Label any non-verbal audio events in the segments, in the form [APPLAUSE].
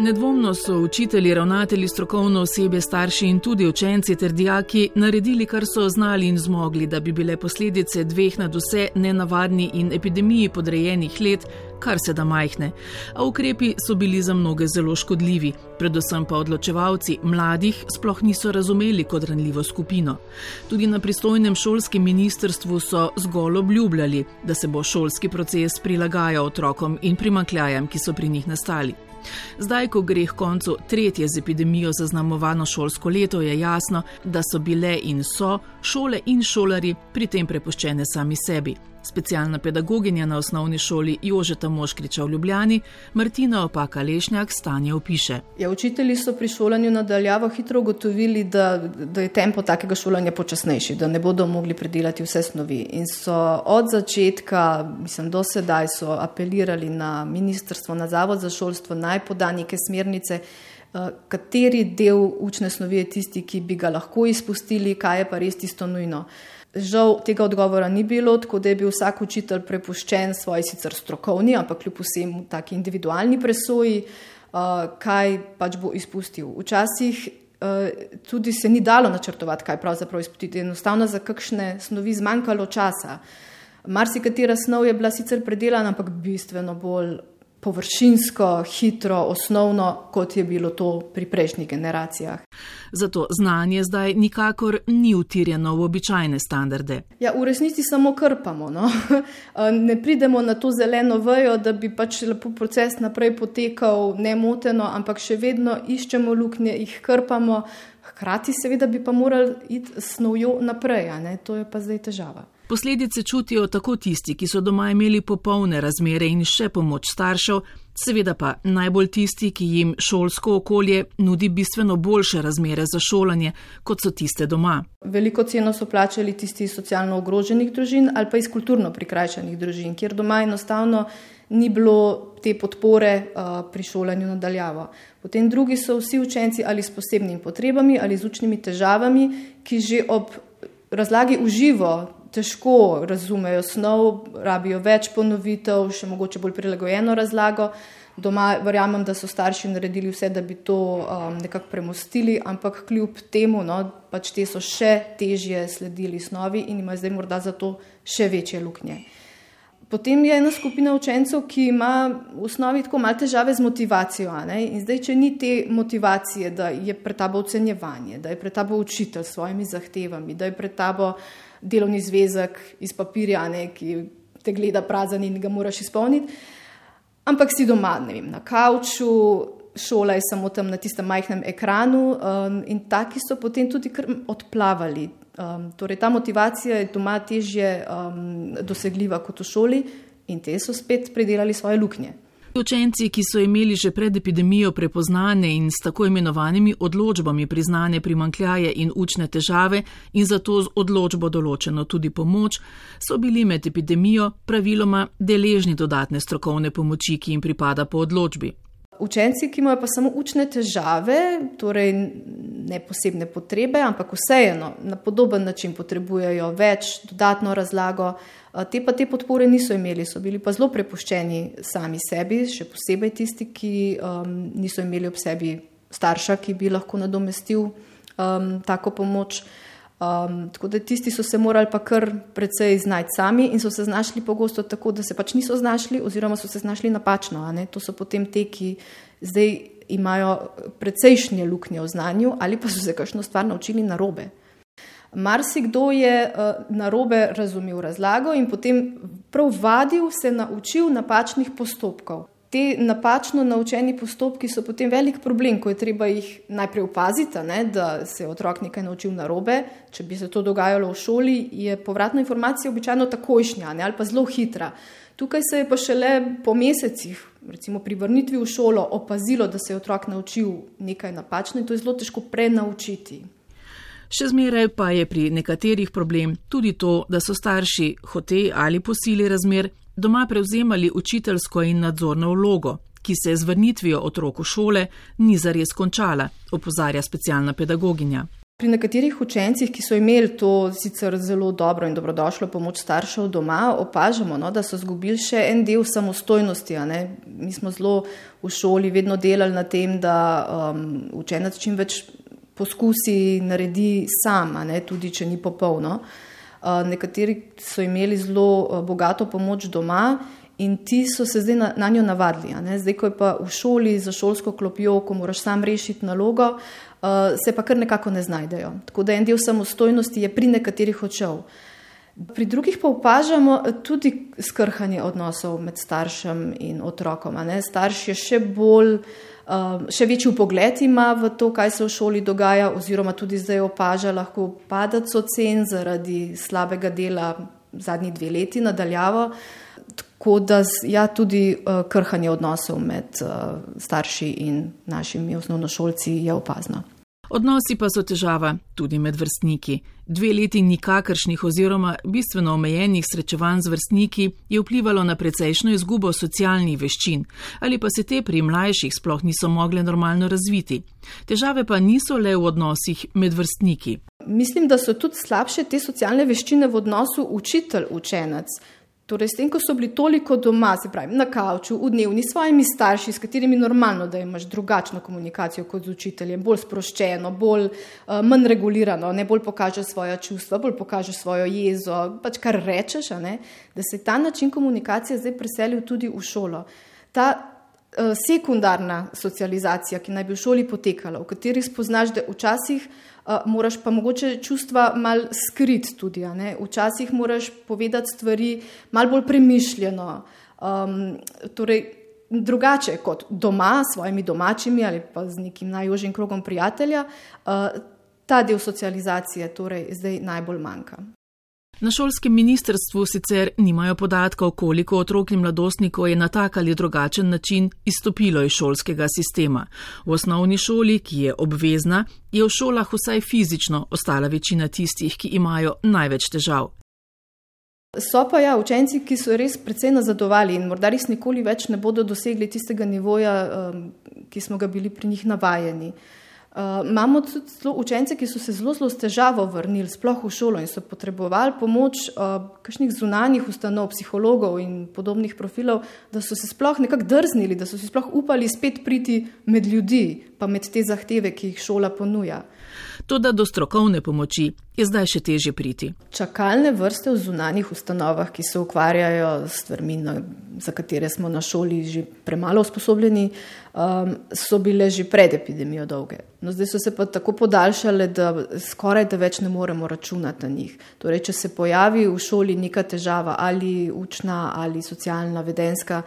Nedvomno so učitelji, ravnatelji, strokovno osebje, starši in tudi učenci ter dijaki naredili, kar so znali in zmogli, da bi bile posledice dveh nad vse nenavadni in epidemiji podrejenih let kar se da majhne. A ukrepi so bili za mnoge zelo škodljivi, predvsem pa odločevalci mladih sploh niso razumeli kot ranljivo skupino. Tudi na pristojnem šolskem ministrstvu so zgolj obljubljali, da se bo šolski proces prilagajal otrokom in primankljajem, ki so pri njih nastali. Zdaj, ko gre k koncu tretje z epidemijo zaznamovano šolsko leto, je jasno, da so bile in so šole in šolari pri tem prepuščene sami sebi. Specialna pedagoginja na osnovni šoli Jožeta Moškriča v Ljubljani, Martina Opaka Lešnjak, stanje opiše. Ja, učitelji so pri šolanju nadaljavo hitro ugotovili, da, da je tempo takega šolanja počasnejši, da ne bodo mogli predelati vse snovi. In so od začetka, mislim, do sedaj so apelirali na ministrstvo, na Zavod za šolstvo, naj poda neke smernice. Uh, kateri del učne snovi je tisti, ki bi ga lahko izpustili, kaj je pa res tisto nujno. Žal tega odgovora ni bilo, tako da je bil vsak učitelj prepuščen svoji sicer strokovni, ampak kljub vsemu taki individualni presoji, uh, kaj pač bo izpustil. Včasih uh, tudi se ni dalo načrtovati, kaj pravzaprav izpustiti, enostavno za kakšne snovi zmanjkalo časa. Marsikatera snov je bila sicer predelana, ampak bistveno bolj površinsko, hitro, osnovno, kot je bilo to pri prejšnjih generacijah. Zato znanje zdaj nikakor ni utirjeno v običajne standarde. Ja, v resnici samo krpamo. No? [LAUGHS] Ne pridemo na to zeleno vejo, da bi pač lepo proces naprej potekal nemoteno, ampak še vedno iščemo luknje, jih krpamo, hkrati seveda bi pa morali iti snovjo naprej, to je pa zdaj težava. Posledice čutijo tako tisti, ki so doma imeli popolne razmere in še pomoč staršev, seveda pa najbolj tisti, ki jim šolsko okolje nudi bistveno boljše razmere za šolanje, kot so tiste doma. Veliko ceno so plačali tisti iz socialno ogroženih družin ali pa iz kulturno prikrajšanih družin, kjer doma enostavno ni bilo te podpore uh, pri šolanju nadaljavo. Potem drugi so vsi učenci ali s posebnimi potrebami ali z učnimi težavami, ki že ob razlagi uživo težko razumejo snov, rabijo več ponovitev, še mogoče bolj prilagojeno razlago. Doma verjamem, da so starši naredili vse, da bi to um, nekako premostili, ampak kljub temu, no, pač te so še težje sledili snovi in imajo zdaj morda zato še večje luknje. Potem je ena skupina učencev, ki ima v osnovi tako malo težave z motivacijo. In zdaj, če ni te motivacije, da je pred tabo ocenjevanje, da je pred tabo učitelj s svojimi zahtevami, da je pred tabo delovni zvezek iz papirja, ne, ki te gleda prazen in ga moraš izpolniti. Ampak si doma, ne vem, na kavču, šola je samo tam na tistem majhnem ekranu um, in taki so potem tudi odplavali. Um, torej, ta motivacija je doma težje um, dosegljiva kot v šoli in te so spet predelali svoje luknje. Učenci, ki so imeli že pred epidemijo prepoznane in s tako imenovanimi odločbami priznane primankljaje in učne težave in zato z odločbo določeno tudi pomoč, so bili med epidemijo praviloma deležni dodatne strokovne pomoči, ki jim pripada po odločbi. Učenci, ki imajo pa samo učne težave, torej ne posebne potrebe, ampak vseeno na podoben način potrebujejo več dodatno razlago, Te pa te podpore niso imeli, so bili pa zelo prepuščeni sami sebi, še posebej tisti, ki um, niso imeli ob sebi starša, ki bi lahko nadomestil um, tako pomoč. Um, tako da tisti so se morali pa kar precej znati sami in so se znašli pogosto tako, da se pač niso znašli, oziroma so se znašli napačno. To so potem te, ki zdaj imajo precejšnje luknje v znanju ali pa so se kakšno stvar naučili na robe. Marsikdo je uh, narobe razumel razlago in potem prav vadil, se naučil napačnih postopkov. Te napačno naučeni postopki so potem velik problem, ko je treba jih najprej opaziti, da se je otrok nekaj naučil na robe. Če bi se to dogajalo v šoli, je povratna informacija običajno takojšnja ne, ali pa zelo hitra. Tukaj se je pa šele po mesecih, recimo pri vrnitvi v šolo, opazilo, da se je otrok naučil nekaj napačno in to je zelo težko prenaučiti. Še zmeraj pa je pri nekaterih problem tudi to, da so starši hote ali posili razmer doma prevzemali učiteljsko in nadzorno vlogo, ki se z vrnitvijo otrok v šole ni zares končala, opozarja specialna pedagoginja. Pri nekaterih učencih, ki so imeli to sicer zelo dobro in dobrodošlo pomoč staršev doma, opažamo, no, da so izgubili še en del samostojnosti. Mi smo zelo v šoli vedno delali na tem, da um, učenec čim več poskusi naredi sam, tudi če ni popolno. Uh, nekateri so imeli zelo uh, bogato pomoč doma in ti so se zdaj na, na njo navadili. Zdaj, ko je pa v šoli za šolsko klopjo, ko moraš sam rešiti nalogo, uh, se pa kar nekako ne znajdejo. Tako da en del samostojnosti je pri nekaterih odšel. Pri drugih pa opažamo tudi skrhanje odnosov med staršem in otrokom. Starš je še bolj, uh, še večji pogled ima v to, kaj se v šoli dogaja, oziroma tudi zdaj opaža lahko padec ocen zaradi slabega dela zadnji dve leti nadaljavo. Tako da ja, tudi uh, krhanje odnosov med uh, starši in našimi osnovnošolci je opazno. Odnosi pa so težava tudi med vrstniki. Dve leti nikakršnih oziroma bistveno omejenih srečevanj z vrstniki je vplivalo na precejšno izgubo socialnih veščin, ali pa se te pri mlajših sploh niso mogle normalno razviti. Težave pa niso le v odnosih med vrstniki. Mislim, da so tudi slabše te socialne veščine v odnosu učitelj-učenec. Torej, s tem, ko so bili toliko doma, se pravi na kavču, v dnevni svojimi starši, s katerimi je normalno, da imaš drugačno komunikacijo kot z učiteljem, bolj sproščeno, bolj uh, manj regulirano, ne bolj pokažeš svoje čustva, bolj pokažeš svojo jezo, pač kar rečeš, da se je ta način komunikacije zdaj preselil tudi v šolo. Ta uh, sekundarna socializacija, ki naj bi v šoli potekala, v kateri spoznaš, da včasih moraš pa mogoče čustva mal skrit tudi. Včasih moraš povedati stvari mal bolj premišljeno. Um, torej, drugače kot doma, s svojimi domačimi ali pa z nekim najožjim krogom prijatelja, uh, ta del socializacije torej zdaj najbolj manjka. Na šolskem ministrstvu sicer nimajo podatkov, koliko otrok in mladostnikov je na tak ali drugačen način izstopilo iz šolskega sistema. V osnovni šoli, ki je obvezna, je v šolah vsaj fizično ostala večina tistih, ki imajo največ težav. So pa ja, učenci, ki so res precej nazadovali in morda res nikoli več ne bodo dosegli tistega nivoja, um, ki smo ga bili pri njih navajeni. Uh, imamo tudi učence, ki so se zelo, zelo s težavo vrnili sploh v šolo in so potrebovali pomoč uh, kakšnih zunanjih ustanov, psihologov in podobnih profilov, da so se sploh nekako drznili, da so si sploh upali spet priti med ljudi, pa med te zahteve, ki jih šola ponuja. Tudi do strokovne pomoči je zdaj še teže priti. Čakalne vrste v zunanjih ustanovah, ki se ukvarjajo s stvarmi, za katere smo na šoli že premalo usposobljeni, um, so bile že pred epidemijo dolge. No, zdaj so se pa tako podaljšale, da skoraj da več ne moremo računati na njih. Torej, če se pojavi v šoli neka težava, ali učna, ali socialna, vedenska,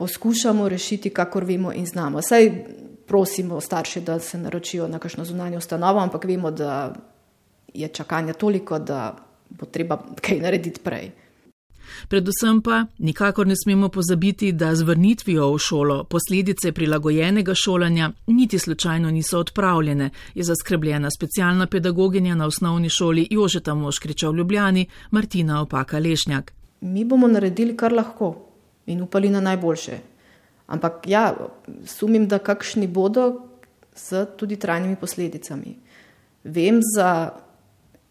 poskušamo rešiti, kakor vemo in znamo. Saj, prosimo starše, da se naročijo na kakšno zunanjo ustanovo, ampak vemo, da je čakanja toliko, da bo treba kaj narediti prej. Predvsem pa nikakor ne smemo pozabiti, da z vrnitvijo v šolo posledice prilagojenega šolanja niti slučajno niso odpravljene, je zaskrbljena specialna pedagoginja na osnovni šoli Jožeta Moškriča v Ljubljani Martina Opaka Lešnjak. Mi bomo naredili kar lahko in upali na najboljše. Ampak ja, sumim, da kakšni bodo z tudi trajnimi posledicami. Vem za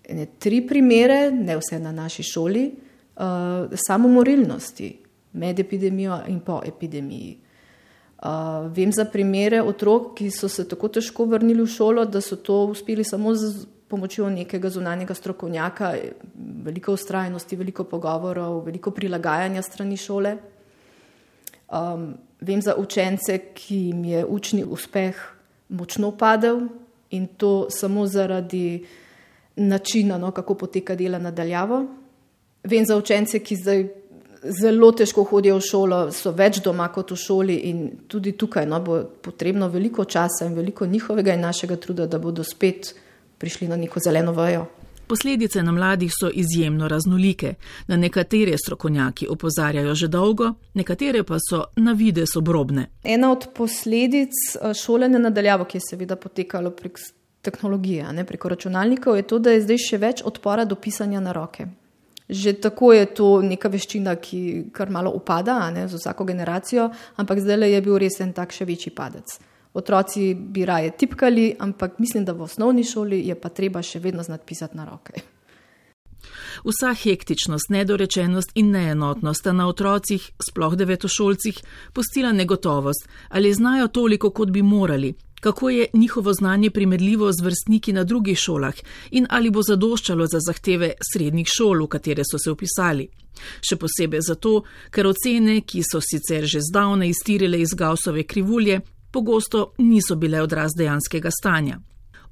ne, tri primere, ne vse na naši šoli, uh, samomorilnosti med epidemijo in po epidemiji. Uh, vem za primere otrok, ki so se tako težko vrnili v šolo, da so to uspeli samo z pomočjo nekega zunanjega strokovnjaka, veliko ustrajnosti, veliko pogovorov, veliko prilagajanja strani šole. Um, vem za učence, ki jim je učni uspeh močno padel in to samo zaradi načina, no, kako poteka dela nadaljavo. Vem za učence, ki zdaj zelo težko hodijo v šolo, so več doma kot v šoli in tudi tukaj no, bo potrebno veliko časa in veliko njihovega in našega truda, da bodo spet prišli na neko zeleno vajo. Posledice na mladih so izjemno raznolike. Na nekatere strokovnjaki opozarjajo že dolgo, nekatere pa so na vides obrobne. Ena od posledic eh, šolanja nadaljavo, ki je seveda potekalo prek tehnologije, ne preko računalnikov, je to, da je zdaj še več odpora do pisanja na roke. Že tako je to neka veščina, ki kar malo upada ne, z vsako generacijo, ampak zdaj je bil res en tak še večji padec. Otroci bi raje tipkali, ampak mislim, da v osnovni šoli je pa treba še vedno znati pisati na roke. Vsa hektičnost, nedorečenost in neenotnost sta na otrocih, sploh devetošolcih, postila negotovost, ali znajo toliko, kot bi morali, kako je njihovo znanje primerljivo z vrstniki na drugih šolah in ali bo zadoščalo za zahteve srednjih šol, v katere so se upisali. Še posebej zato, ker ocene, ki so sicer že zdavne iztirile iz Gausove krivulje, pogosto niso bile odraz dejanskega stanja.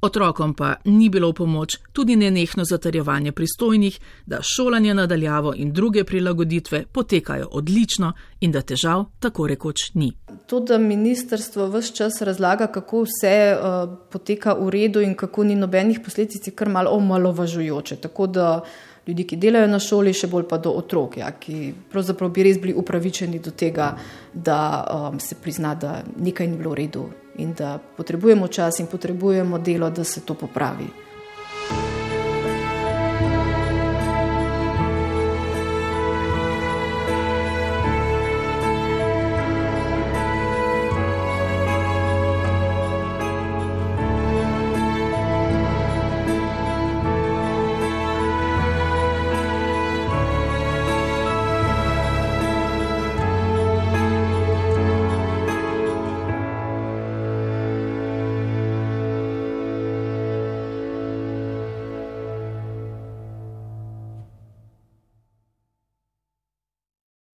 Otrokom pa ni bilo v pomoč tudi nenehno zatarjevanje pristojnih, da šolanje nadaljavo in druge prilagoditve potekajo odlično in da težav tako rekoč ni. To, da ministrstvo vse čas razlaga, kako vse uh, poteka v redu in kako ni nobenih posledic, je kar malo omalovažujoče. Tako da ljudi, ki delajo na šoli, še bolj pa do otrok, ja, ki pravzaprav bi res bili upravičeni do tega, da um, se prizna, da nekaj ni bilo v redu in da potrebujemo čas in potrebujemo delo, da se to popravi.